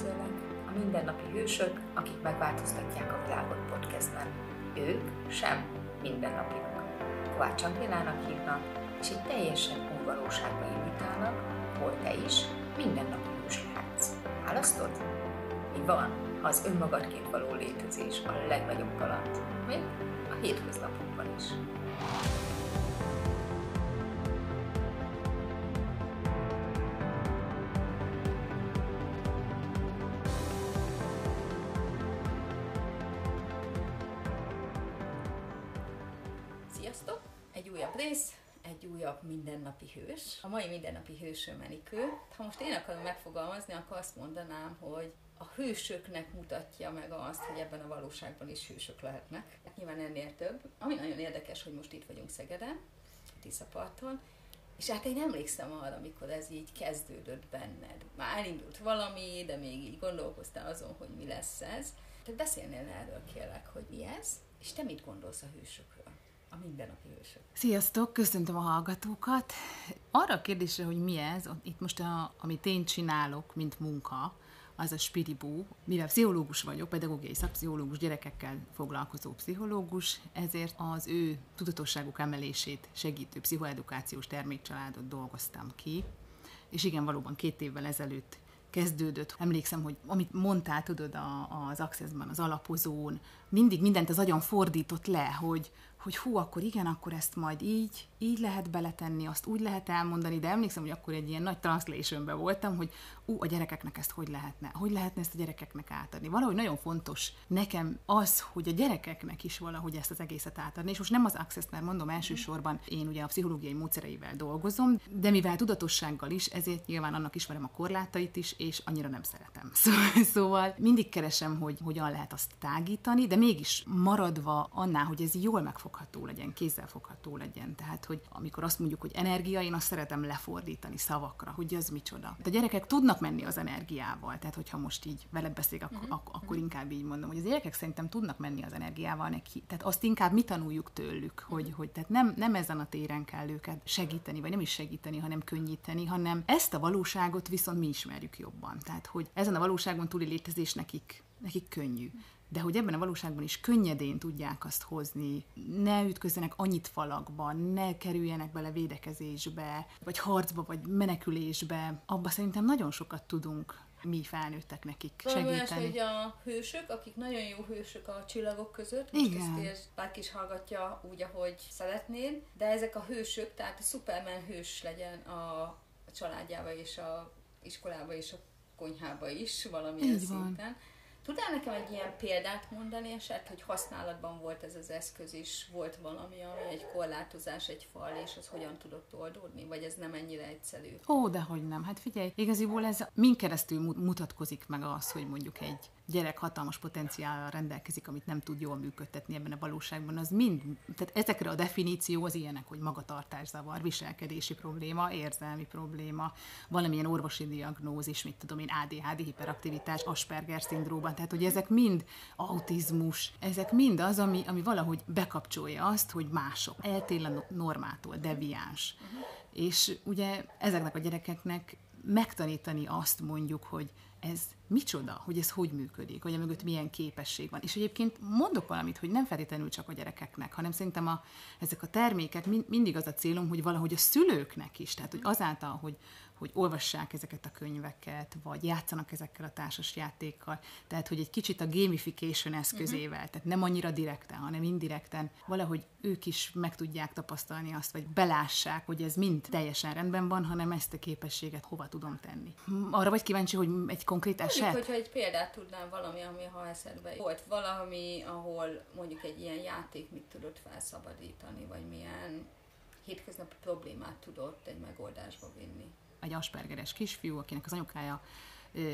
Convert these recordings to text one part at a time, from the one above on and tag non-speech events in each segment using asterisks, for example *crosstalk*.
üdvözöllek a mindennapi hősök, akik megváltoztatják a világot podcastben. Ők sem mindennapiak. Kovács Angélának hívnak, és egy teljesen új valóságba invitálnak, hol te is mindennapi hős lehetsz. Választod? Mi van, ha az önmagadként való létezés a legnagyobb kaland, még a hétköznapokban is. Mai mindennapi hősöm Menikő. Ha most én akarom megfogalmazni, akkor azt mondanám, hogy a hősöknek mutatja meg azt, hogy ebben a valóságban is hősök lehetnek. Hát nyilván ennél több. Ami nagyon érdekes, hogy most itt vagyunk Szegeden, Tiszaparton, és hát én emlékszem arra, amikor ez így kezdődött benned. Már elindult valami, de még így gondolkoztál azon, hogy mi lesz ez. Tehát beszélnél erről kérlek, hogy mi ez, és te mit gondolsz a hősökről? A mindennapi hősök. Sziasztok, köszöntöm a hallgatókat. Arra a kérdésre, hogy mi ez, itt most a, amit én csinálok, mint munka, az a spiribú. Mivel pszichológus vagyok, pedagógiai szakpszichológus, gyerekekkel foglalkozó pszichológus, ezért az ő tudatosságuk emelését segítő pszichoedukációs termékcsaládot dolgoztam ki. És igen, valóban két évvel ezelőtt kezdődött. Emlékszem, hogy amit mondtál, tudod, a, az Accessban, az alapozón, mindig mindent az agyon fordított le, hogy, hogy hú, akkor igen, akkor ezt majd így, így lehet beletenni, azt úgy lehet elmondani, de emlékszem, hogy akkor egy ilyen nagy translationben voltam, hogy ú, a gyerekeknek ezt hogy lehetne, hogy lehetne ezt a gyerekeknek átadni. Valahogy nagyon fontos nekem az, hogy a gyerekeknek is valahogy ezt az egészet átadni, és most nem az access mert mondom elsősorban, én ugye a pszichológiai módszereivel dolgozom, de mivel tudatossággal is, ezért nyilván annak ismerem a korlátait is, és annyira nem szeretem. *laughs* Szóval, mindig keresem, hogy hogyan lehet azt tágítani, de mégis maradva annál, hogy ez jól megfogható legyen, kézzelfogható legyen. Tehát, hogy amikor azt mondjuk, hogy energia, én azt szeretem lefordítani szavakra, hogy az micsoda. De a gyerekek tudnak menni az energiával, tehát hogyha most így veled beszélek, akkor, uh-huh. ak- akkor inkább így mondom, hogy az gyerekek szerintem tudnak menni az energiával neki. Tehát azt inkább mi tanuljuk tőlük, hogy, uh-huh. hogy tehát nem, nem ezen a téren kell őket segíteni, vagy nem is segíteni, hanem könnyíteni, hanem ezt a valóságot viszont mi ismerjük jobban. Tehát, hogy ezen a valóságon túli létezés nekik, nekik könnyű de hogy ebben a valóságban is könnyedén tudják azt hozni, ne ütközzenek annyit falakba, ne kerüljenek bele védekezésbe, vagy harcba, vagy menekülésbe, abba szerintem nagyon sokat tudunk mi felnőttek nekik segíteni. Olyas, hogy a hősök, akik nagyon jó hősök a csillagok között, most Igen. ezt érsz, bárki is hallgatja úgy, ahogy szeretnéd, de ezek a hősök, tehát a Superman hős legyen a, a családjába és a iskolába és a konyhába is valamilyen Így szinten. Van Tudnál nekem egy ilyen példát mondani eset, hogy használatban volt ez az eszköz is, volt valami, ami egy korlátozás, egy fal, és az hogyan tudott oldódni, vagy ez nem ennyire egyszerű? Ó, de hogy nem. Hát figyelj, igaziból ez min keresztül mutatkozik meg az, hogy mondjuk egy gyerek hatalmas potenciállal rendelkezik, amit nem tud jól működtetni ebben a valóságban, az mind, tehát ezekre a definíció az ilyenek, hogy magatartászavar, viselkedési probléma, érzelmi probléma, valamilyen orvosi diagnózis, mit tudom én, ADHD, hiperaktivitás, Asperger szindróban, tehát hogy ezek mind autizmus, ezek mind az, ami, ami valahogy bekapcsolja azt, hogy mások, eltél a normától, deviáns. Uh-huh. És ugye ezeknek a gyerekeknek megtanítani azt mondjuk, hogy ez micsoda, hogy ez hogy működik, hogy a mögött milyen képesség van. És egyébként mondok valamit, hogy nem feltétlenül csak a gyerekeknek, hanem szerintem a, ezek a termékek mind, mindig az a célom, hogy valahogy a szülőknek is, tehát hogy azáltal, hogy, hogy olvassák ezeket a könyveket, vagy játszanak ezekkel a társas játékkal. Tehát, hogy egy kicsit a gamification eszközével, uh-huh. tehát nem annyira direkten, hanem indirekten, valahogy ők is meg tudják tapasztalni azt, vagy belássák, hogy ez mind teljesen rendben van, hanem ezt a képességet hova tudom tenni. Arra vagy kíváncsi, hogy egy konkrét eset? Mondjuk, hogyha egy példát tudnám valami, ami ha eszedbe volt valami, ahol mondjuk egy ilyen játék mit tudott felszabadítani, vagy milyen hétköznapi problémát tudott egy megoldásba vinni egy aspergeres kisfiú, akinek az anyukája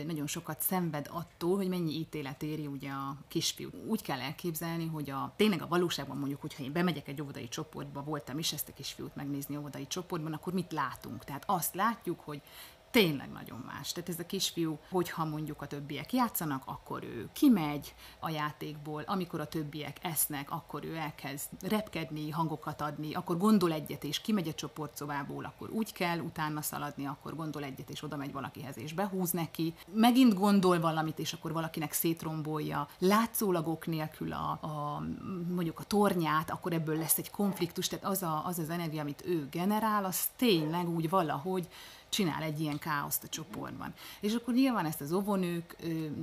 nagyon sokat szenved attól, hogy mennyi ítélet éri ugye a kisfiú. Úgy kell elképzelni, hogy a, tényleg a valóságban mondjuk, hogyha én bemegyek egy óvodai csoportba, voltam is ezt a kisfiút megnézni óvodai csoportban, akkor mit látunk? Tehát azt látjuk, hogy tényleg nagyon más. Tehát ez a kisfiú, hogyha mondjuk a többiek játszanak, akkor ő kimegy a játékból, amikor a többiek esznek, akkor ő elkezd repkedni, hangokat adni, akkor gondol egyet és kimegy a csoportszobából, akkor úgy kell utána szaladni, akkor gondol egyet és oda megy valakihez és behúz neki. Megint gondol valamit, és akkor valakinek szétrombolja. Látszólagok nélkül a, a mondjuk a tornyát, akkor ebből lesz egy konfliktus, tehát az a, az, az energia, amit ő generál, az tényleg úgy valahogy csinál egy ilyen káoszt a csoportban. És akkor nyilván ezt az óvónők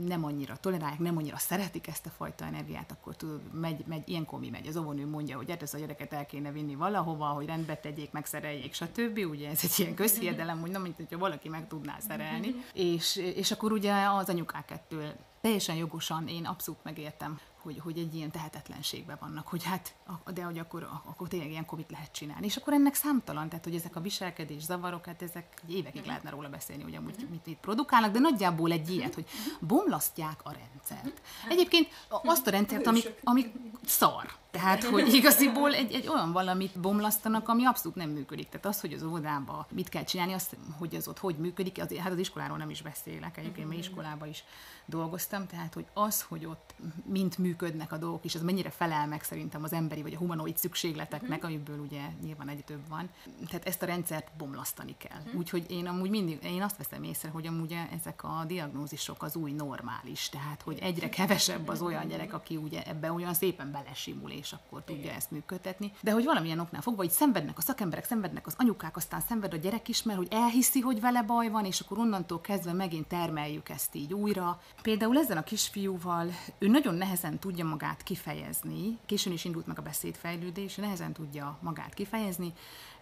nem annyira tolerálják, nem annyira szeretik ezt a fajta energiát, akkor tudod, megy, megy ilyenkor mi megy. Az óvónő mondja, hogy hát ezt a gyereket el kéne vinni valahova, hogy rendbe tegyék, megszereljék, stb. Ugye ez egy ilyen közhiedelem, hogy nem, mint hogyha valaki meg tudná szerelni. És, és akkor ugye az anyukák ettől teljesen jogosan én abszolút megértem, hogy, hogy egy ilyen tehetetlenségben vannak, hogy hát, de hogy akkor, akkor tényleg ilyen mit lehet csinálni. És akkor ennek számtalan, tehát hogy ezek a viselkedés zavarok, hát ezek évekig lehetne róla beszélni, hogy amúgy mit, mit produkálnak, de nagyjából egy ilyet, hogy bomlasztják a rendszert. Egyébként azt a rendszert, ami, ami szar. Tehát, hogy igaziból egy, egy olyan valamit bomlasztanak, ami abszolút nem működik. Tehát az, hogy az óvodában mit kell csinálni, azt, hogy az ott hogy működik, az, hát az iskoláról nem is beszélek, egyébként mi iskolában is dolgoztam, tehát, hogy az, hogy ott mint működnek a dolgok, és az mennyire felel meg szerintem az emberi vagy a humanoid szükségleteknek, amiből ugye nyilván egy több van. Tehát ezt a rendszert bomlasztani kell. Úgyhogy én amúgy mindig, én azt veszem észre, hogy amúgy ezek a diagnózisok az új normális, tehát, hogy egyre kevesebb az olyan gyerek, aki ugye ebbe olyan szépen belesimul, és akkor tudja ezt működtetni. De hogy valamilyen oknál fogva, hogy szenvednek a szakemberek, szenvednek az anyukák, aztán szenved a gyerek is, mert hogy elhiszi, hogy vele baj van, és akkor onnantól kezdve megint termeljük ezt így újra. Például ezzel a kisfiúval ő nagyon nehezen tudja magát kifejezni, későn is indult meg a beszédfejlődés, nehezen tudja magát kifejezni,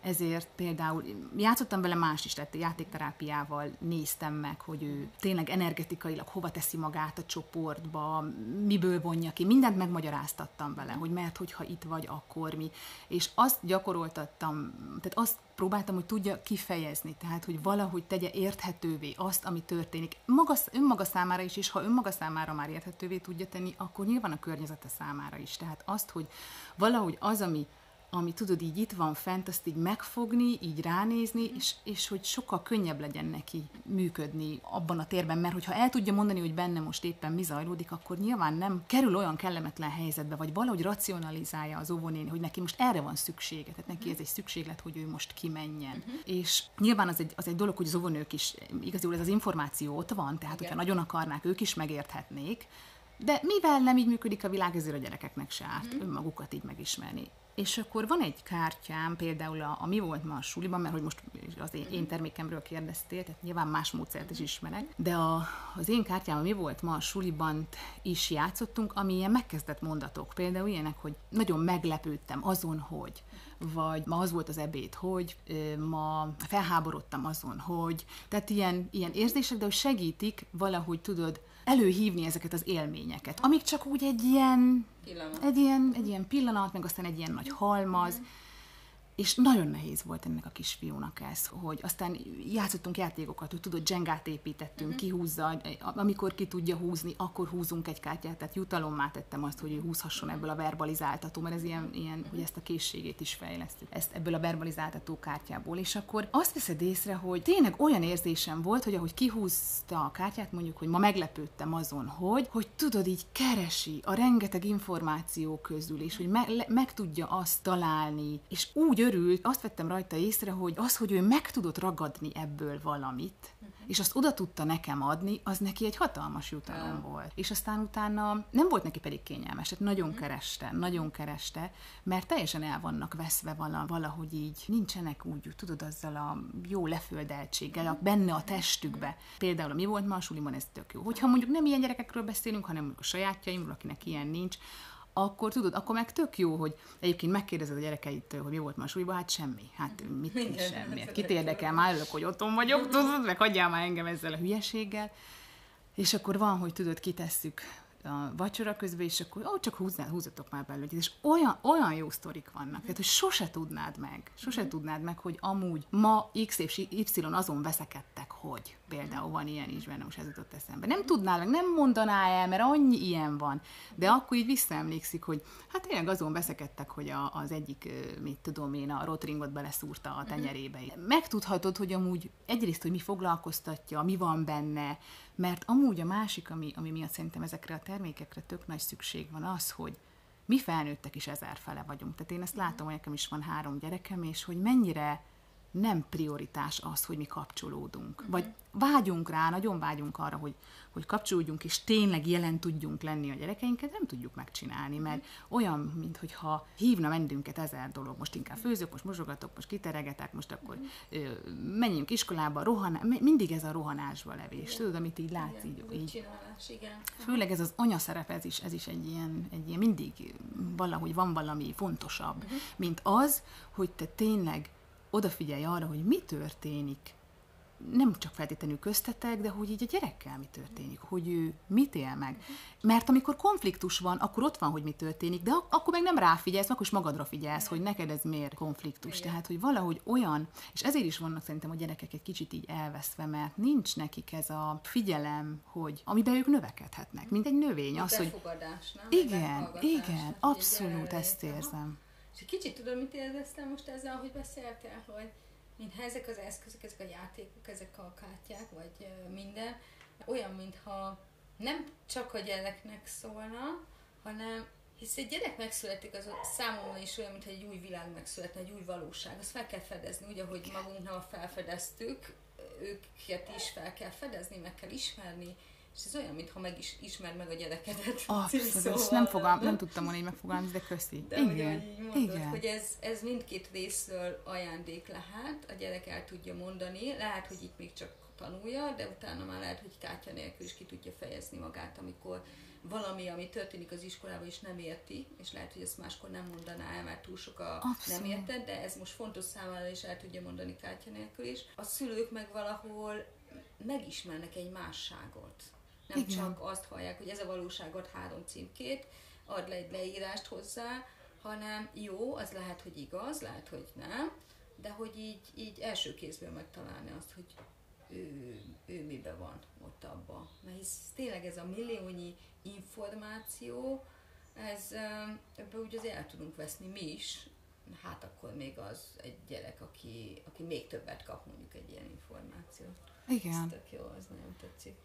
ezért például játszottam vele más is, tehát játékterápiával néztem meg, hogy ő tényleg energetikailag hova teszi magát a csoportba, miből vonja ki, mindent megmagyaráztattam vele, hogy mert hogyha itt vagy, akkor mi. És azt gyakoroltattam, tehát azt próbáltam, hogy tudja kifejezni, tehát hogy valahogy tegye érthetővé azt, ami történik. Maga, önmaga számára is, és ha önmaga számára már érthetővé tudja tenni, akkor nyilván a környezete számára is. Tehát azt, hogy valahogy az, ami ami tudod, így itt van fent, azt így megfogni, így ránézni, és, és hogy sokkal könnyebb legyen neki működni abban a térben, mert hogyha el tudja mondani, hogy benne most éppen mi zajlódik, akkor nyilván nem kerül olyan kellemetlen helyzetbe, vagy valahogy racionalizálja az óvónéni, hogy neki most erre van szüksége, tehát neki ez egy szükséglet, hogy ő most kimenjen. Uh-huh. És nyilván az egy, az egy dolog, hogy az óvónők is, igazából ez az információ ott van, tehát Igen. hogyha nagyon akarnák, ők is megérthetnék, de mivel nem így működik a világ, ezért a gyerekeknek se árt mm. önmagukat így megismerni. És akkor van egy kártyám, például a, a mi volt ma a suliban, mert hogy most az én, én termékemről kérdeztél, tehát nyilván más módszert is ismerek, de a, az én kártyám, a mi volt ma a suliban is játszottunk, ami ilyen megkezdett mondatok, például ilyenek, hogy nagyon meglepődtem azon, hogy vagy ma az volt az ebéd, hogy ma felháborodtam azon, hogy, tehát ilyen, ilyen érzések, de hogy segítik valahogy, tudod, előhívni ezeket az élményeket, amik csak úgy egy ilyen, pillanat. egy ilyen, egy ilyen pillanat, meg aztán egy ilyen nagy halmaz, mm és nagyon nehéz volt ennek a kisfiúnak ez, hogy aztán játszottunk játékokat, hogy tudod, dzsengát építettünk, uh-huh. kihúzza, amikor ki tudja húzni, akkor húzunk egy kártyát, tehát jutalommá tettem azt, hogy ő húzhasson ebből a verbalizáltató, mert ez ilyen, ilyen uh-huh. hogy ezt a készségét is fejlesztük, ezt ebből a verbalizáltató kártyából, és akkor azt veszed észre, hogy tényleg olyan érzésem volt, hogy ahogy kihúzta a kártyát, mondjuk, hogy ma meglepődtem azon, hogy, hogy tudod, így keresi a rengeteg információ közül, és hogy me- le- meg tudja azt találni, és úgy örült, azt vettem rajta észre, hogy az, hogy ő meg tudott ragadni ebből valamit, uh-huh. és azt oda tudta nekem adni, az neki egy hatalmas jutalom uh-huh. volt. És aztán utána nem volt neki pedig kényelmes, tehát nagyon uh-huh. kereste, nagyon kereste, mert teljesen el vannak veszve vala, valahogy így, nincsenek úgy, tudod, azzal a jó leföldeltséggel, a, benne a testükbe. Például mi volt ma a suliban, ez tök jó. Hogyha mondjuk nem ilyen gyerekekről beszélünk, hanem a sajátjaimról, akinek ilyen nincs, akkor tudod, akkor meg tök jó, hogy egyébként megkérdezed a gyerekeitől, hogy mi volt ma súlyban, hát semmi. Hát mit is semmi. Hát kit érdekel, már örülök, hogy otthon vagyok, tudod, meg hagyjál már engem ezzel a hülyeséggel. És akkor van, hogy tudod, kitesszük a vacsora közben, és akkor ó, csak húzzál, húzatok már belőle. És olyan, olyan jó sztorik vannak, tehát, hogy sose tudnád meg, sose tudnád meg, hogy amúgy ma X és Y azon veszekedtek, hogy például van ilyen is benne, most ez jutott eszembe. Nem tudnál meg, nem mondaná el, mert annyi ilyen van. De akkor így visszaemlékszik, hogy hát tényleg azon veszekedtek, hogy a, az egyik, mit tudom én, a rotringot beleszúrta a tenyerébe. Megtudhatod, hogy amúgy egyrészt, hogy mi foglalkoztatja, mi van benne, mert amúgy a másik, ami, ami miatt szerintem ezekre a termékekre tök nagy szükség van, az, hogy mi felnőttek is ezer fele vagyunk. Tehát én ezt látom, hogy nekem is van három gyerekem, és hogy mennyire nem prioritás az, hogy mi kapcsolódunk. Uh-huh. Vagy vágyunk rá, nagyon vágyunk arra, hogy, hogy kapcsolódjunk, és tényleg jelen tudjunk lenni a gyerekeinket, nem tudjuk megcsinálni, mert olyan, mintha hívna mennünket ezer dolog. Most inkább főzök, most mosogatok, most kiteregetek, most akkor uh-huh. menjünk iskolába, rohan, mindig ez a rohanásba levés. Tudod, amit így látsz, igen, így, így. Csinálás, igen. Főleg ez az anyaszerep, ez is, ez is egy ilyen, egy ilyen mindig valahogy van valami fontosabb, uh-huh. mint az, hogy te tényleg odafigyelj arra, hogy mi történik, nem csak feltétlenül köztetek, de hogy így a gyerekkel mi történik, hogy ő mit él meg. Mert amikor konfliktus van, akkor ott van, hogy mi történik, de akkor meg nem ráfigyelsz, akkor is magadra figyelsz, hogy neked ez miért konfliktus. Igen. Tehát, hogy valahogy olyan, és ezért is vannak szerintem a gyerekek egy kicsit így elveszve, mert nincs nekik ez a figyelem, hogy amiben ők növekedhetnek, mint egy növény. Az, hogy... Igen, igen, abszolút ezt érzem. És kicsit tudom, mit éreztem most ezzel, hogy beszéltél, hogy mintha ezek az eszközök, ezek a játékok, ezek a kártyák, vagy minden, olyan, mintha nem csak a gyereknek szólna, hanem hisz egy gyerek megszületik, az számomra is olyan, mintha egy új világ megszületne, egy új valóság. Azt fel kell fedezni, úgy, ahogy magunknál felfedeztük, őket is fel kell fedezni, meg kell ismerni, és ez olyan, mintha meg is ismer meg a gyerekedet. Abszolút, szóval, ezt nem, fogal, nem tudtam volna így megfogalmazni, de köszi. De igen, így mondod, igen. hogy ez, ez mindkét részről ajándék lehet, a gyerek el tudja mondani, lehet, hogy itt még csak tanulja, de utána már lehet, hogy kártya nélkül is ki tudja fejezni magát, amikor valami, ami történik az iskolában, is nem érti, és lehet, hogy ezt máskor nem mondaná el, mert túl sok a Abszolút. nem érted, de ez most fontos számára, és el tudja mondani kártya nélkül is. A szülők meg valahol megismernek egy másságot nem Igen. csak azt hallják, hogy ez a valóságot három címkét, ad le egy leírást hozzá, hanem jó, az lehet, hogy igaz, lehet, hogy nem, de hogy így, így első kézből megtalálni azt, hogy ő, ő miben van ott abban. Mert hisz tényleg ez a milliónyi információ, ez, ebből úgy azért el tudunk veszni mi is, hát akkor még az egy gyerek, aki, aki még többet kap mondjuk egy ilyen információt. Igen. Ez tök jó, az nagyon tetszik.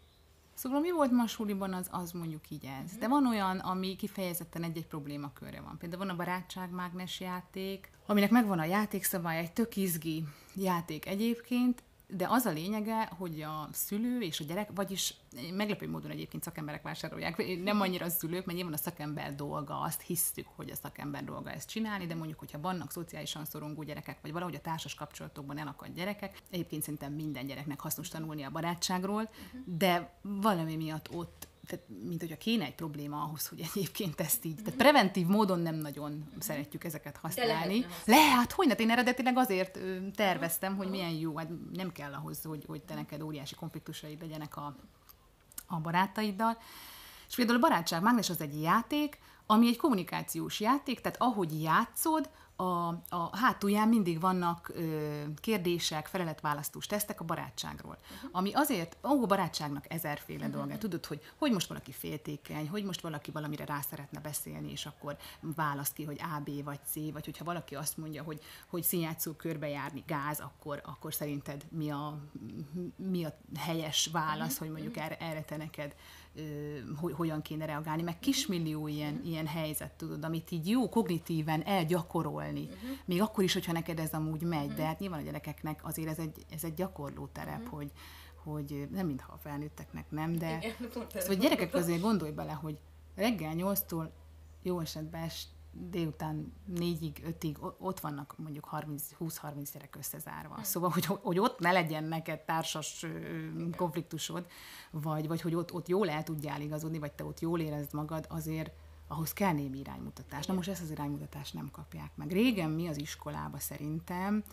Szóval mi volt ma suliban, az, az mondjuk így ez. De van olyan, ami kifejezetten egy-egy problémakörre van. Például van a barátságmágnes játék, aminek megvan a játékszabály, egy tök izgi játék egyébként, de az a lényege, hogy a szülő és a gyerek, vagyis meglepő módon egyébként szakemberek vásárolják, nem annyira a szülők, mert nyilván a szakember dolga, azt hisztük, hogy a szakember dolga ezt csinálni, de mondjuk, hogyha vannak szociálisan szorongó gyerekek, vagy valahogy a társas kapcsolatokban elakadt gyerekek, egyébként szerintem minden gyereknek hasznos tanulni a barátságról, de valami miatt ott tehát, mint hogyha kéne egy probléma ahhoz, hogy egyébként ezt így, tehát preventív módon nem nagyon szeretjük ezeket használni. Le, hát hogy én eredetileg azért terveztem, hogy milyen jó, hát nem kell ahhoz, hogy, hogy te neked óriási konfliktusaid legyenek a, a barátaiddal. És például a barátság mágnes az egy játék, ami egy kommunikációs játék, tehát ahogy játszod, a, a hátulján mindig vannak ö, kérdések, feleletválasztós tesztek a barátságról. Uh-huh. Ami azért, ó, a barátságnak ezerféle uh-huh. dolga. Tudod, hogy hogy most valaki féltékeny, hogy most valaki valamire rá szeretne beszélni, és akkor választ ki, hogy A, B vagy C, vagy hogyha valaki azt mondja, hogy, hogy színjátszó körbejárni gáz, akkor, akkor szerinted mi a, mi a helyes válasz, uh-huh. hogy mondjuk erre, erre te neked hogy hogyan kéne reagálni, meg kismillió ilyen, uh-huh. ilyen helyzet, tudod, amit így jó kognitíven elgyakorolni, uh-huh. még akkor is, hogyha neked ez amúgy megy, uh-huh. de hát nyilván a gyerekeknek azért ez egy, ez egy gyakorló terep, uh-huh. hogy, hogy nem mintha a felnőtteknek nem, de Igen, szóval gyerekek azért gondolj bele, hogy reggel 8-tól jó esetben est, délután négyig, ötig ott vannak mondjuk 20-30 gyerek összezárva. Hmm. Szóval, hogy, hogy ott ne legyen neked társas konfliktusod, vagy, vagy hogy ott, ott jól el tudjál igazodni, vagy te ott jól érezd magad, azért ahhoz kell némi iránymutatás. Na most ezt az iránymutatást nem kapják meg. Régen mi az iskolába szerintem,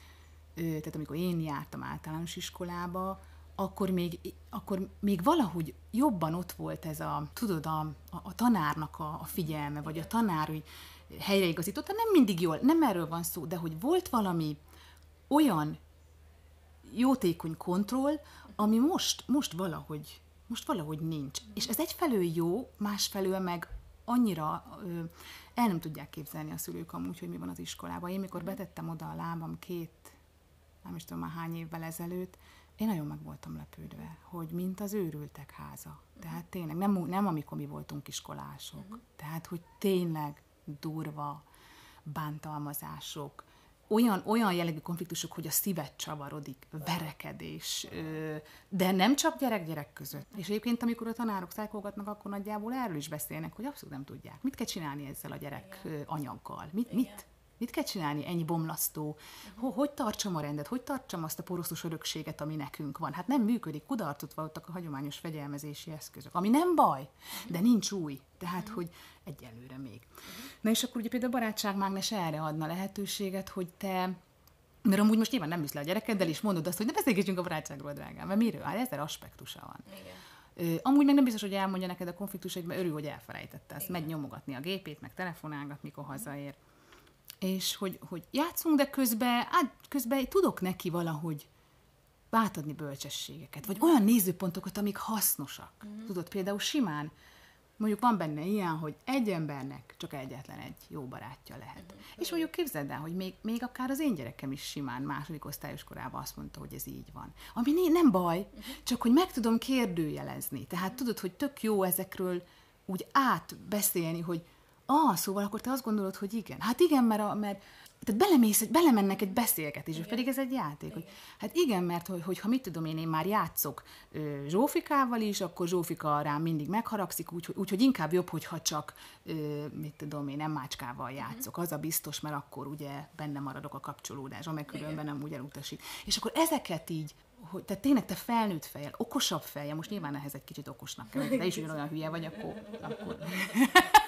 tehát amikor én jártam általános iskolába, akkor még, akkor még valahogy jobban ott volt ez a, tudod, a, a, a tanárnak a, a figyelme, vagy a tanár, hogy helyreigazította, nem mindig jól, nem erről van szó, de hogy volt valami olyan jótékony kontroll, ami most, most valahogy, most valahogy nincs. És ez egyfelől jó, másfelől meg annyira ö, el nem tudják képzelni a szülők amúgy, hogy mi van az iskolában. Én mikor betettem oda a lábam két, nem is tudom már hány évvel ezelőtt, én nagyon meg voltam lepődve, hogy mint az őrültek háza. Tehát tényleg, nem, nem amikor mi voltunk iskolások. Tehát, hogy tényleg durva bántalmazások, olyan, olyan jellegű konfliktusok, hogy a szívet csavarodik, verekedés, de nem csak gyerek-gyerek között. És egyébként, amikor a tanárok szájkolgatnak, akkor nagyjából erről is beszélnek, hogy abszolút nem tudják. Mit kell csinálni ezzel a gyerek anyaggal? Mit, mit, Mit kell csinálni ennyi bomlasztó? Uh-huh. Hogy tartsam a rendet? Hogy tartsam azt a poroszos örökséget, ami nekünk van? Hát nem működik, kudarcot voltak a hagyományos fegyelmezési eszközök, ami nem baj, uh-huh. de nincs új. Tehát, uh-huh. hogy egyelőre még. Uh-huh. Na és akkor ugye például a barátságmágnes erre adna lehetőséget, hogy te mert amúgy most nyilván nem visz le a gyerekeddel, és mondod azt, hogy ne beszélgessünk a barátságról, drágám, mert miről? Hát ezer aspektusa van. Igen. amúgy meg nem biztos, hogy elmondja neked a konfliktusait, mert örül, hogy elfelejtette ezt. Megy nyomogatni a gépét, meg telefonálgat, mikor hazaér és hogy, hogy játszunk, de közben, hát közben tudok neki valahogy átadni bölcsességeket, vagy olyan nézőpontokat, amik hasznosak. Mm. Tudod, például simán, mondjuk van benne ilyen, hogy egy embernek csak egyetlen egy jó barátja lehet. Mm. És mondjuk képzeld el, hogy még, még akár az én gyerekem is simán második osztályos korában azt mondta, hogy ez így van. Ami nem baj, mm. csak hogy meg tudom kérdőjelezni. Tehát mm. tudod, hogy tök jó ezekről úgy átbeszélni, hogy Ah, szóval akkor te azt gondolod, hogy igen. Hát igen, mert, a, mert tehát belemész, belemennek egy beszélgetésbe, pedig ez egy játék. Hogy, hát igen, mert hogy, hogyha mit tudom én, én már játszok ö, Zsófikával is, akkor Zsófika rám mindig megharagszik, úgyhogy úgy, inkább jobb, hogyha csak, ö, mit tudom én, nem mácskával mhm. játszok. Az a biztos, mert akkor ugye benne maradok a kapcsolódásban, meg különben nem úgy elutasít. És akkor ezeket így hogy tehát tényleg te felnőtt fejjel, okosabb fejjel, most nyilván ehhez egy kicsit okosnak kell, de is ugyanolyan hülye vagy, akkor, akkor *laughs*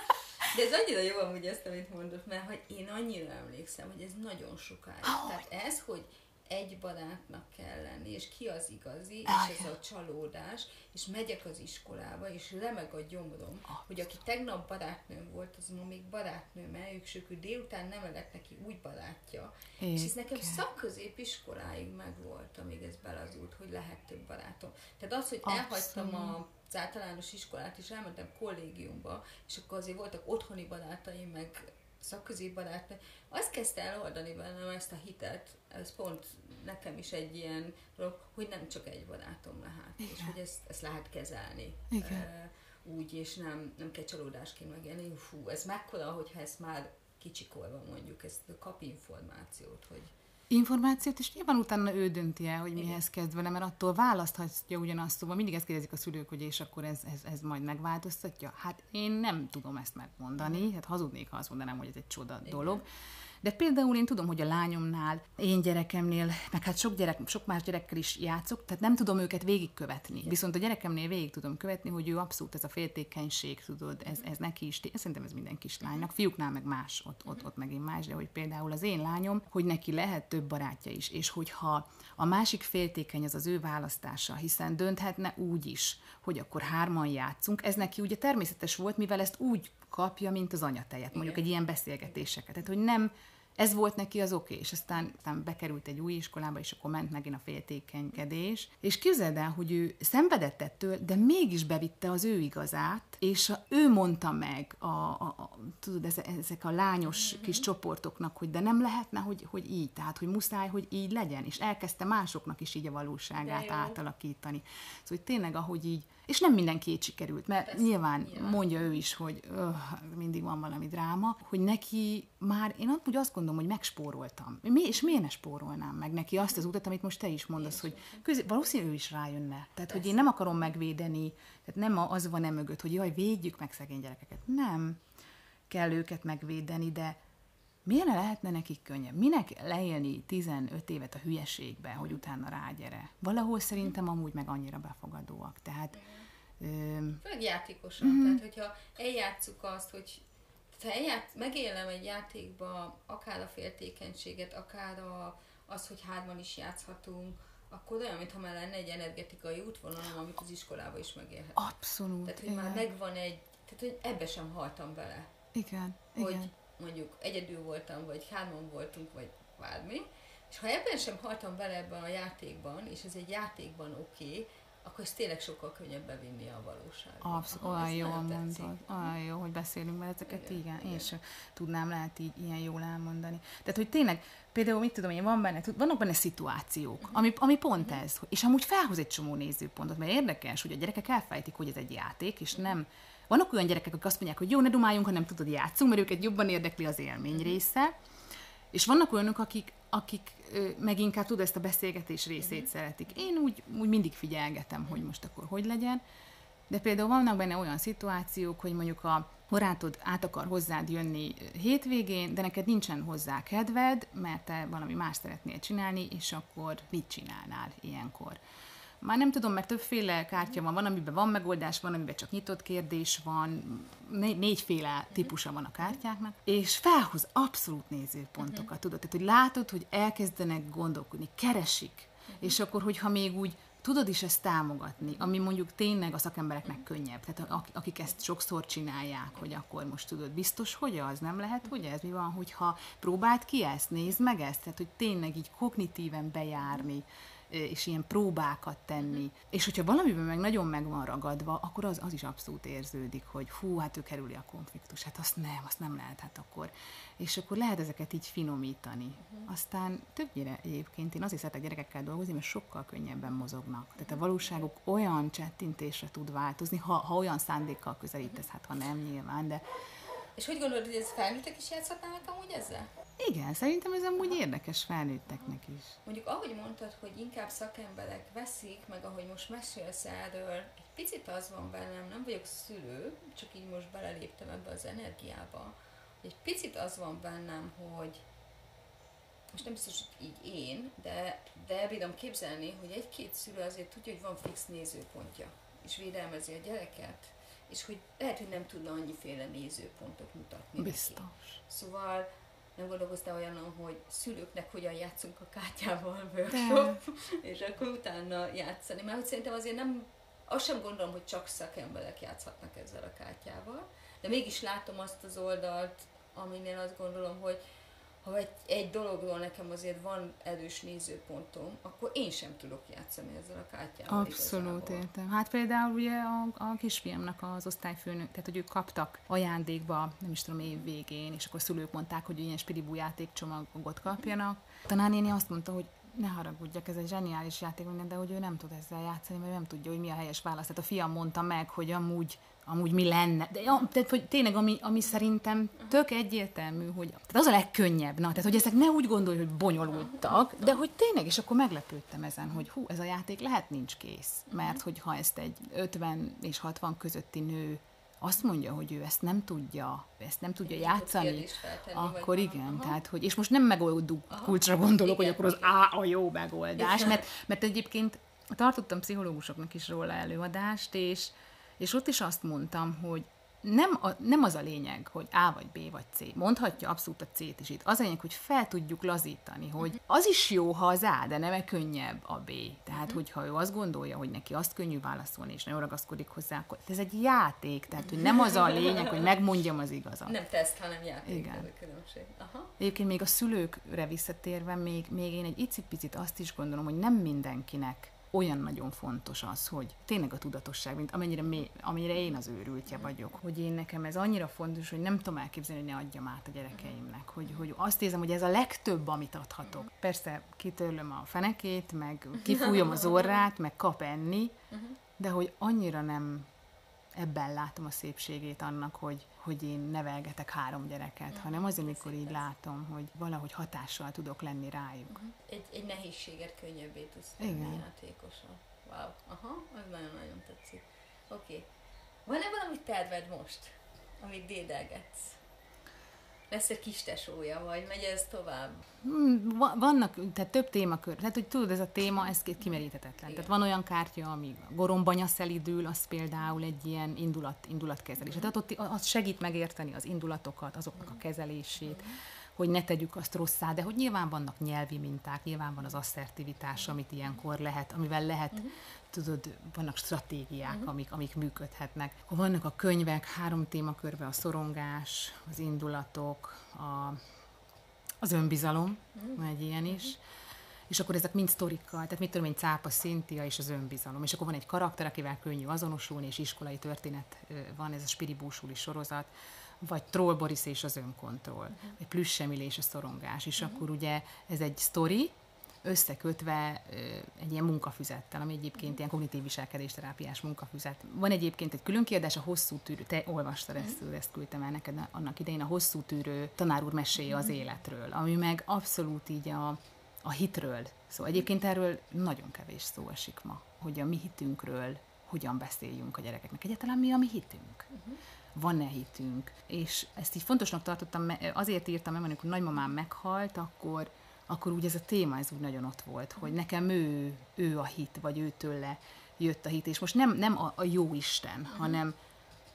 de ez annyira jó amúgy ezt, amit mondott, mert hogy én annyira emlékszem, hogy ez nagyon sokáig. Tehát ez, hogy egy barátnak kell lenni, és ki az igazi, és ez a csalódás, és megyek az iskolába, és remeg a gyomrom, hogy aki tegnap barátnőm volt, az ma még barátnőm, mert ők délután nem lett neki úgy barátja. Éke. És ez nekem szakközépiskoláig megvolt, amíg ez belazult, hogy lehet több barátom. Tehát az, hogy Abszolút. elhagytam a az általános iskolát, és elmentem kollégiumba, és akkor azért voltak otthoni barátaim, meg szakközi barátaim, azt kezdte eloldani bennem ezt a hitet, ez pont nekem is egy ilyen dolog, hogy nem csak egy barátom lehet, Igen. és hogy ezt, ezt lehet kezelni. Igen. Uh, úgy, és nem, nem kell csalódásként megélni. Fú, ez mekkora, hogyha ezt már kicsikolva mondjuk, ezt kap információt, hogy információt, és nyilván utána ő dönti el, hogy Igen. mihez kezd vele, mert attól választhatja ugyanazt, szóval mindig ezt kérdezik a szülők, hogy és akkor ez, ez, ez majd megváltoztatja. Hát én nem tudom ezt megmondani, hát hazudnék, ha azt mondanám, hogy ez egy csoda Igen. dolog. De például én tudom, hogy a lányomnál, én gyerekemnél, meg hát sok, gyerek, sok más gyerekkel is játszok, tehát nem tudom őket végigkövetni. Igen. Viszont a gyerekemnél végig tudom követni, hogy ő abszolút ez a féltékenység, tudod, ez, ez neki is, szerintem ez minden kislánynak, fiúknál meg más, ott, ott, ott megint más, de hogy például az én lányom, hogy neki lehet több barátja is, és hogyha a másik féltékeny az az ő választása, hiszen dönthetne úgy is, hogy akkor hárman játszunk, ez neki ugye természetes volt, mivel ezt úgy kapja, mint az anyatejet, mondjuk egy ilyen beszélgetéseket. Tehát, hogy nem ez volt neki az oké, és aztán, aztán bekerült egy új iskolába, és akkor ment megint a féltékenykedés. És képzeld el, hogy ő szenvedett ettől, de mégis bevitte az ő igazát, és a, ő mondta meg, a, a, a, tudod, ezek a lányos mm-hmm. kis csoportoknak, hogy de nem lehetne, hogy, hogy így, tehát, hogy muszáj, hogy így legyen, és elkezdte másoknak is így a valóságát átalakítani. Szóval, hogy tényleg, ahogy így és nem mindenki sikerült, mert Persze, nyilván, nyilván mondja ő is, hogy öh, mindig van valami dráma, hogy neki már, én úgy azt gondolom, hogy megspóroltam. Mi, és miért ne spórolnám meg neki azt az utat, amit most te is mondasz, hogy közé, valószínűleg ő is rájönne. Tehát, Persze. hogy én nem akarom megvédeni, tehát nem az van nem mögött, hogy jaj, védjük meg szegény gyerekeket. Nem kell őket megvédeni, de miért ne lehetne nekik könnyebb? Minek leélni 15 évet a hülyeségbe, hogy utána rágyere? Valahol szerintem amúgy meg annyira befogadóak. Tehát... Főleg játékosan. Mm-hmm. Tehát, hogyha eljátszuk azt, hogy ha eljátsz, megélem egy játékba akár a féltékenységet, akár a, az, hogy hárman is játszhatunk, akkor olyan, mintha már lenne egy energetikai útvonalom, amit az iskolába is megélhet. Abszolút. Tehát, hogy igen. már megvan egy, tehát, hogy ebbe sem haltam bele. Igen, hogy igen. Mondjuk egyedül voltam, vagy hárman voltunk, vagy bármi, és ha ebben sem haltam bele ebben a játékban, és ez egy játékban oké, okay, akkor ez tényleg sokkal könnyebb bevinni a valóságba. Abszolút, olyan jó mondod, olyan jó, hogy beszélünk vele ezeket, igen, igen, igen. én sem tudnám lehet így ilyen jól elmondani. Tehát, hogy tényleg, például mit tudom én, van benne, vannak benne szituációk, uh-huh. ami, ami pont uh-huh. ez, és amúgy felhoz egy csomó nézőpontot, mert érdekes, hogy a gyerekek elfejtik, hogy ez egy játék, és uh-huh. nem, vannak olyan gyerekek, akik azt mondják, hogy jó, ne dumáljunk, hanem tudod, játszunk, mert őket jobban érdekli az élmény része, és vannak olyanok, akik, akik meg inkább tud ezt a beszélgetés részét uh-huh. szeretik. Én úgy, úgy mindig figyelgetem, hogy most akkor hogy legyen, de például vannak benne olyan szituációk, hogy mondjuk a barátod át akar hozzád jönni hétvégén, de neked nincsen hozzá kedved, mert te valami más szeretnél csinálni, és akkor mit csinálnál ilyenkor? Már nem tudom, mert többféle kártya van, van, amiben van megoldás, van, amiben csak nyitott kérdés van, né- négyféle típusa van a kártyáknak, és felhoz abszolút nézőpontokat, tudod? Tehát, hogy látod, hogy elkezdenek gondolkodni, keresik, és akkor, hogyha még úgy tudod is ezt támogatni, ami mondjuk tényleg a szakembereknek könnyebb, tehát akik ezt sokszor csinálják, hogy akkor most tudod, biztos, hogy az, nem lehet, hogy ez mi van, hogyha próbált ki ezt, nézd meg ezt, tehát hogy tényleg így kognitíven bejárni, és ilyen próbákat tenni. Uh-huh. És hogyha valamiben meg nagyon meg van ragadva, akkor az, az is abszolút érződik, hogy hú, hát ő kerüli a konfliktus, hát azt nem, azt nem lehet, hát akkor. És akkor lehet ezeket így finomítani. Uh-huh. Aztán többnyire egyébként én azért szeretek gyerekekkel dolgozni, mert sokkal könnyebben mozognak. Tehát a valóságuk olyan csettintésre tud változni, ha, ha olyan szándékkal közelítesz, hát ha nem nyilván, de és hogy gondolod, hogy ez felnőttek is játszhatnának amúgy ezzel? Igen, szerintem ez amúgy érdekes felnőtteknek is. Mondjuk ahogy mondtad, hogy inkább szakemberek veszik, meg ahogy most mesélsz erről, egy picit az van bennem, nem vagyok szülő, csak így most beleléptem ebbe az energiába, hogy egy picit az van bennem, hogy most nem biztos, hogy így én, de, de el bírom képzelni, hogy egy-két szülő azért tudja, hogy van fix nézőpontja, és védelmezi a gyereket, és hogy lehet, hogy nem tudna annyiféle nézőpontot mutatni. Biztos. Neki. Szóval nem gondolkoztál olyan, hogy szülőknek hogyan játszunk a kártyával workshop, *laughs* és akkor utána játszani. Mert hogy szerintem azért nem, azt sem gondolom, hogy csak szakemberek játszhatnak ezzel a kártyával, de mégis látom azt az oldalt, aminél azt gondolom, hogy ha egy, egy dologról nekem azért van erős nézőpontom, akkor én sem tudok játszani ezzel a kártyával. Abszolút igazából. értem. Hát például ugye a, a kisfiamnak az osztályfőnök, tehát hogy ők kaptak ajándékba, nem is tudom, év végén, és akkor a szülők mondták, hogy ilyen spiribú játékcsomagot kapjanak. Tanárnéni azt mondta, hogy ne haragudjak, ez egy zseniális játék minden, de hogy ő nem tud ezzel játszani, mert nem tudja, hogy mi a helyes válasz. Tehát a fiam mondta meg, hogy amúgy amúgy mi lenne. De ja, tehát, hogy tényleg, ami, ami szerintem tök egyértelmű, hogy tehát az a legkönnyebb, na, tehát, hogy ezek ne úgy gondolj, hogy bonyolultak, de hogy tényleg, és akkor meglepődtem ezen, hogy hú, ez a játék lehet nincs kész, mert hogyha ezt egy 50 és 60 közötti nő azt mondja, hogy ő ezt nem tudja, ezt nem tudja játszani, akkor igen, aha. tehát, hogy, és most nem megoldjuk kulcsra gondolok, igen, hogy akkor az A a jó megoldás, mert, mert egyébként tartottam pszichológusoknak is róla előadást, és és ott is azt mondtam, hogy nem, a, nem az a lényeg, hogy A vagy B vagy C. Mondhatja abszolút a C-t is itt. Az a lényeg, hogy fel tudjuk lazítani, hogy az is jó, ha az A, de nem könnyebb a B. Tehát, hogyha ő azt gondolja, hogy neki azt könnyű válaszolni, és nagyon ragaszkodik hozzá, akkor ez egy játék. Tehát, hogy nem az a lényeg, hogy megmondjam az igazat. Nem teszt, hanem játék. Igen. Ez a különbség. Aha. Egyébként még a szülőkre visszatérve, még, még én egy icipicit azt is gondolom, hogy nem mindenkinek olyan nagyon fontos az, hogy tényleg a tudatosság, mint amennyire, mély, amennyire én az őrültje vagyok, hogy én nekem ez annyira fontos, hogy nem tudom elképzelni, hogy ne adjam át a gyerekeimnek, hogy, hogy azt érzem, hogy ez a legtöbb, amit adhatok. Persze kitörlöm a fenekét, meg kifújom az orrát, meg kap enni, de hogy annyira nem ebben látom a szépségét annak, hogy, hogy én nevelgetek három gyereket, mm. hanem az, amikor így látom, hogy valahogy hatással tudok lenni rájuk. Mm. Egy, egy nehézséget könnyebbé tudsz tenni játékosan. Wow, aha, az nagyon-nagyon tetszik. Oké. Okay. Van-e valami terved most, amit dédelgetsz? Lesz egy kis tesója, vagy megy ez tovább? Hmm, vannak, tehát több témakör. Tehát, hogy tudod, ez a téma, ez kimeríthetetlen. Tehát van olyan kártya, ami gorombanya szelidül, az például egy ilyen indulat, indulatkezelés. Tehát ott az segít megérteni az indulatokat, azoknak a kezelését. Hogy ne tegyük azt rosszá, de hogy nyilván vannak nyelvi minták, nyilván van az asszertivitás, amit ilyenkor lehet, amivel lehet, uh-huh. tudod, vannak stratégiák, uh-huh. amik, amik működhetnek. Vannak a könyvek, három témakörbe a szorongás, az indulatok, a, az önbizalom, uh-huh. egy ilyen is, uh-huh és akkor ezek mind sztorikkal, tehát mit tudom én, Cápa, Szintia és az önbizalom. És akkor van egy karakter, akivel könnyű azonosulni, és iskolai történet van, ez a Spiribúsuli sorozat, vagy Troll Boris és az önkontroll, vagy Plüssemil és a szorongás. És uh-huh. akkor ugye ez egy sztori, összekötve egy ilyen munkafüzettel, ami egyébként ilyen kognitív viselkedésterápiás munkafüzet. Van egyébként egy külön kiadás, a hosszú tűrő, te olvastad ezt, ezt küldtem el neked annak idején, a hosszú tűrő tanár úr meséje az életről, ami meg abszolút így a, a hitről. Szóval egyébként erről nagyon kevés szó esik ma, hogy a mi hitünkről hogyan beszéljünk a gyerekeknek. Egyáltalán mi a mi hitünk? Uh-huh. Van-e hitünk? És ezt így fontosnak tartottam, azért írtam meg, amikor nagymamám meghalt, akkor, akkor úgy ez a téma, ez úgy nagyon ott volt, hogy nekem ő, ő a hit, vagy őtőle jött a hit, és most nem, nem a, a jó Isten, uh-huh. hanem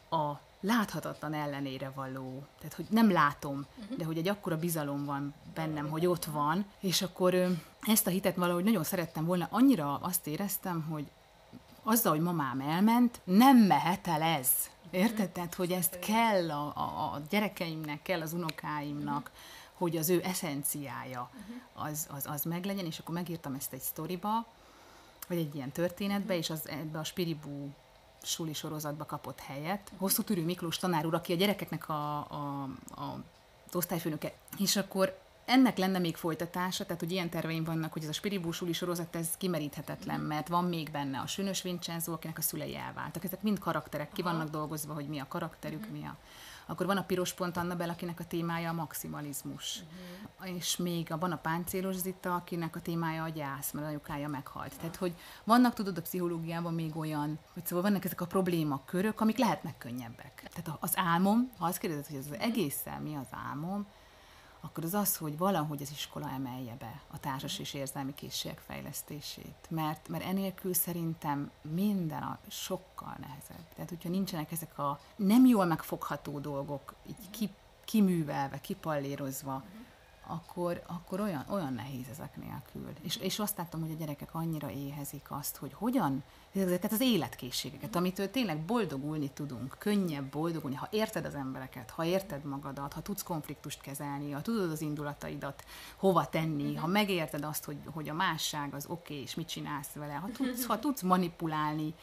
a láthatatlan ellenére való. Tehát, hogy nem látom, uh-huh. de hogy egy akkora bizalom van bennem, hogy ott van, és akkor ezt a hitet valahogy nagyon szerettem volna. Annyira azt éreztem, hogy azzal, hogy mamám elment, nem mehet el ez. Érted? Hogy ezt kell a, a, a gyerekeimnek, kell az unokáimnak, hogy az ő eszenciája az, az, az meglegyen, és akkor megírtam ezt egy sztoriba, vagy egy ilyen történetbe, és az, ebbe a Spiribú suli sorozatba kapott helyet. Hosszú Tűrű Miklós tanár úr, aki a gyerekeknek a, a, a osztályfőnöke, és akkor ennek lenne még folytatása, tehát hogy ilyen terveim vannak, hogy ez a Spiribú suli sorozat, ez kimeríthetetlen, mert van még benne a Sűnös Vincenzo, akinek a szülei elváltak. Ezek mind karakterek, ki vannak dolgozva, hogy mi a karakterük, mi a akkor van a piros pont Annabel, akinek a témája a maximalizmus. Uh-huh. És még a, van a páncélos Zita, akinek a témája a gyász, mert anyukája meghalt. Uh-huh. Tehát, hogy vannak, tudod, a pszichológiában még olyan, hogy szóval vannak ezek a problémakörök, amik lehetnek könnyebbek. Tehát az álmom, ha azt kérdezed, hogy az egészen mi az álmom, akkor az az, hogy valahogy az iskola emelje be a társas és érzelmi készségek fejlesztését. Mert, mert enélkül szerintem minden a sokkal nehezebb. Tehát, hogyha nincsenek ezek a nem jól megfogható dolgok, így ki, kiművelve, kipallérozva, akkor, akkor olyan, olyan nehéz ezek nélkül. És, és azt láttam, hogy a gyerekek annyira éhezik azt, hogy hogyan, ezeket az életkészségeket, amitől tényleg boldogulni tudunk, könnyebb boldogulni, ha érted az embereket, ha érted magadat, ha tudsz konfliktust kezelni, ha tudod az indulataidat hova tenni, ha megérted azt, hogy, hogy a másság az oké, okay, és mit csinálsz vele, ha tudsz, ha tudsz manipulálni,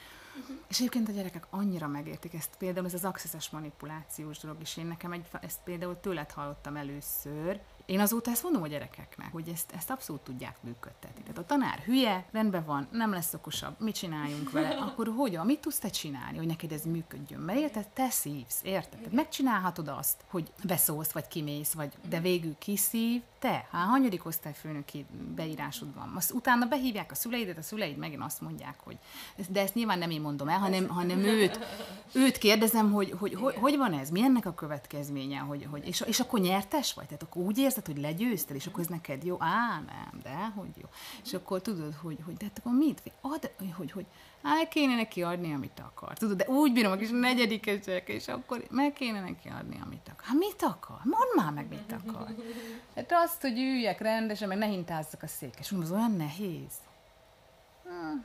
és egyébként a gyerekek annyira megértik ezt, például ez az accesses manipulációs dolog is. Én nekem egy, ezt például tőled hallottam először, én azóta ezt mondom a gyerekeknek, hogy ezt, ezt abszolút tudják működtetni. Tehát a tanár hülye, rendben van, nem lesz okosabb, mit csináljunk vele, *laughs* akkor hogyan, mit tudsz te csinálni, hogy neked ez működjön? Mert érted, te szívsz, érted? Tehát megcsinálhatod azt, hogy beszólsz, vagy kimész, vagy de végül kiszív, te, hát hanyadik osztályfőnöki beírásod van. Azt utána behívják a szüleidet, a szüleid megint azt mondják, hogy de ezt nyilván nem én mondom el, hanem, hanem őt, őt kérdezem, hogy hogy, hogy hogy van ez, mi ennek a következménye, hogy, hogy és, és akkor nyertes vagy? Tehát akkor úgy érzed, hogy legyőzted, és akkor ez neked jó? Á, nem, de hogy jó. És akkor tudod, hogy, hogy de hát akkor mit? Ad, hogy, hogy hát kéne neki adni, amit akar. Tudod, de úgy bírom a kis negyedikesek, és akkor meg kéne neki adni, amit akar. Hát mit akar? Mondd már meg, mit akar. Hát azt, hogy üljek rendesen, meg ne hintázzak a székes. Mondom, az olyan nehéz. Hm.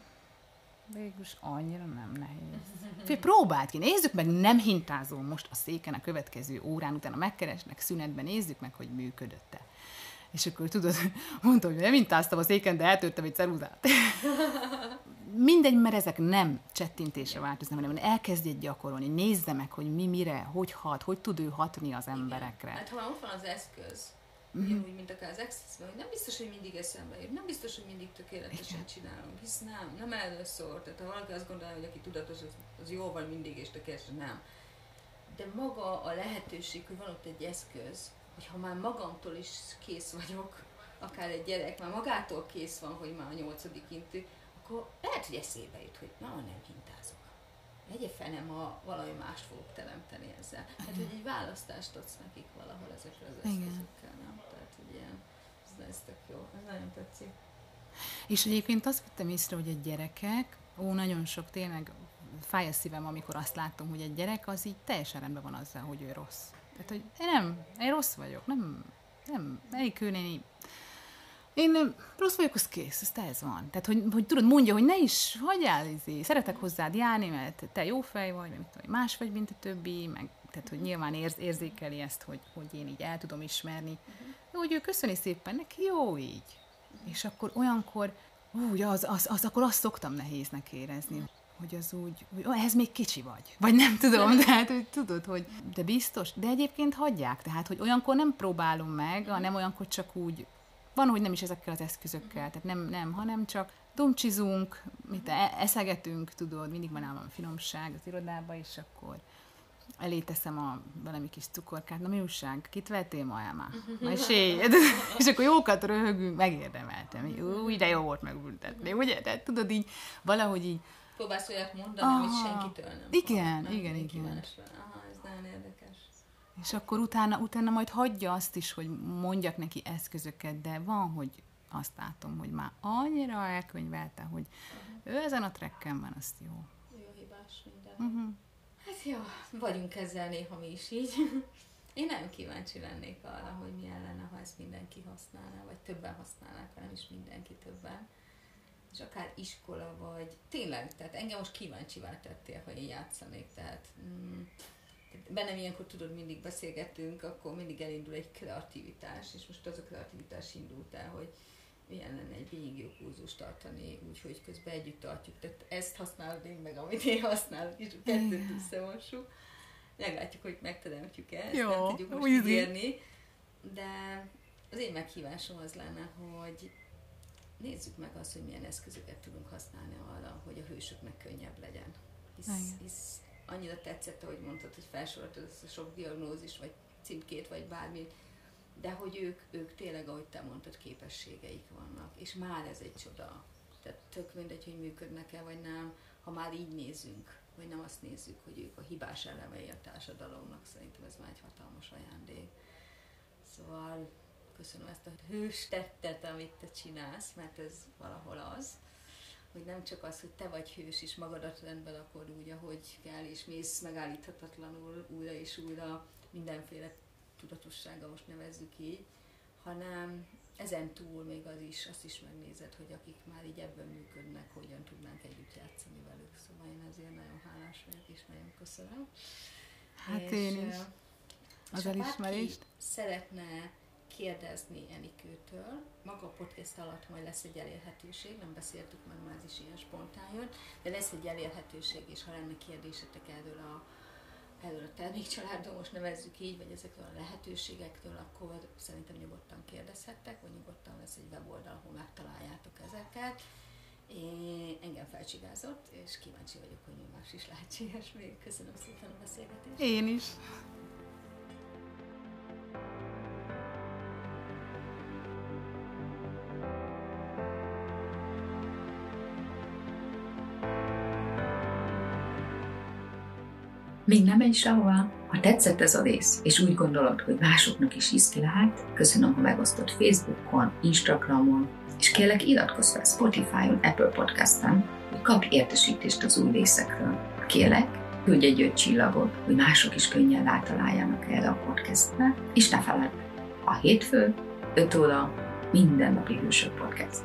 Végülis annyira nem nehéz. *laughs* Fél, próbáld ki, nézzük meg, nem hintázol most a széken a következő órán, utána megkeresnek szünetben, nézzük meg, hogy működött-e. És akkor tudod, *laughs* mondta, hogy nem hintáztam a széken, de eltörtem egy ceruzát. *laughs* Mindegy, mert ezek nem csettintésre változnak, hanem elkezdje gyakorolni, nézze meg, hogy mi mire, hogy hat, hogy tud ő hatni az emberekre. Igen. Hát ha ott van az eszköz, uh-huh. úgy, mint akár az access hogy nem biztos, hogy mindig eszembe jut, nem biztos, hogy mindig tökéletesen Igen. csinálunk, hisz nem, nem először, tehát ha valaki azt gondolja, hogy aki tudatos, az, az jó van mindig, és tökéletesen nem. De maga a lehetőség, hogy van ott egy eszköz, hogy ha már magamtól is kész vagyok, akár egy gyerek már magától kész van, hogy már a nyolcadik intő, akkor lehet, hogy eszébe jut, hogy na, nem hintázok. Egye fenem, ha valami mást fogok teremteni ezzel. Hát, hogy egy választást adsz nekik valahol ezekre az eszközökkel, nem? Tehát, hogy ilyen, ez, ez tök jó, ez nagyon tetszik. És egyébként azt vettem észre, hogy a gyerekek, ó, nagyon sok tényleg fáj a szívem, amikor azt látom, hogy egy gyerek az így teljesen rendben van azzal, hogy ő rossz. Tehát, hogy én nem, én rossz vagyok, nem, nem melyik kőnéni én rossz vagyok, az kész, azt ez van. Tehát, hogy, hogy tudod, mondja, hogy ne is hagyjál, izé, szeretek hozzád járni, mert te jó fej vagy, vagy más vagy, mint a többi, meg tehát, hogy nyilván érz, érzékeli ezt, hogy, hogy én így el tudom ismerni. Uh-huh. Hogy ő köszöni szépen, neki jó így. És akkor olyankor, úgy, az, az, az, akkor azt szoktam nehéznek érezni, hogy az úgy, hogy oh, ehhez még kicsi vagy. Vagy nem tudom, tehát hogy tudod, hogy de biztos, de egyébként hagyják, tehát hogy olyankor nem próbálom meg, hanem olyankor csak úgy van, hogy nem is ezekkel az eszközökkel, tehát nem, nem hanem csak domcsizunk, mit e- eszegetünk, tudod, mindig van a finomság az irodába, és akkor elé teszem a valami kis cukorkát, na mi újság, kit vettél ma el már? Mesélj! és akkor jókat röhögünk, megérdemeltem. Úgy, de jó volt megültetni, ugye? Tehát tudod így, valahogy így... Próbálsz olyat mondani, amit senkitől nem. Igen, igen, igen. Aha, ez nagyon érdekes. És akkor utána, utána majd hagyja azt is, hogy mondjak neki eszközöket, de van, hogy azt látom, hogy már annyira elkönyvelte, hogy ő ezen a trekken van, azt jó. Jó hibás minden. Uh-huh. Hát jó, vagyunk ezzel néha mi is így. Én nagyon kíváncsi lennék arra, hogy milyen lenne, ha ezt mindenki használná, vagy többen használnák, nem is mindenki többen. És akár iskola, vagy tényleg, tehát engem most kíváncsi tettél, ha én játszanék, tehát mm, bennem ilyenkor tudod, mindig beszélgetünk, akkor mindig elindul egy kreativitás, és most az a kreativitás indult el, hogy milyen lenne egy végigjogúzust tartani, úgyhogy közben együtt tartjuk. Tehát ezt használod én meg, amit én használok, és a kettőt összemossuk. Meglátjuk, hogy megteremtjük ezt, Jó, nem tudjuk most ígérni. De az én meghívásom az lenne, hogy nézzük meg azt, hogy milyen eszközöket tudunk használni arra, hogy a hősöknek könnyebb legyen. Hisz, hisz annyira tetszett, ahogy mondtad, hogy felsoroltad ezt a sok diagnózis, vagy címkét, vagy bármit, de hogy ők, ők tényleg, ahogy te mondtad, képességeik vannak, és már ez egy csoda. Tehát tök mindegy, hogy működnek-e, vagy nem, ha már így nézünk, vagy nem azt nézzük, hogy ők a hibás elemei a társadalomnak, szerintem ez már egy hatalmas ajándék. Szóval köszönöm ezt a hős tettet, amit te csinálsz, mert ez valahol az, hogy nem csak az, hogy te vagy hős, és magadat rendben akkor úgy, ahogy kell, és mész megállíthatatlanul újra és újra mindenféle tudatossága, most nevezzük így, hanem ezen túl még az is, azt is megnézed, hogy akik már így ebben működnek, hogyan tudnánk együtt játszani velük. Szóval én ezért nagyon hálás vagyok, és nagyon köszönöm. Hát és, én is. Az elismerést. szeretne kérdezni Enikőtől, maga a podcast alatt majd lesz egy elérhetőség, nem beszéltük meg, már ez is ilyen spontán jött, de lesz egy elérhetőség, és ha lenne kérdésetek erről a erről a termékcsaládról, most nevezzük így, vagy ezekről a lehetőségektől, akkor szerintem nyugodtan kérdezhettek, vagy nyugodtan lesz egy weboldal, ahol megtaláljátok ezeket. Én, engem felcsigázott, és kíváncsi vagyok, hogy mi más is lehetséges még. Köszönöm szépen a beszélgetést. Én is. Még nem menj sehová. Ha tetszett ez a rész, és úgy gondolod, hogy másoknak is iszki lehet, köszönöm, ha megosztod Facebookon, Instagramon, és kérlek iratkozz fel Spotify-on, Apple Podcast-en, hogy kapj értesítést az új részekről. Kérlek, küldj egy öt csillagot, hogy mások is könnyen rátaláljanak erre a podcastre, és ne feledd, a hétfő, 5 óra, mindennapi hősök podcast.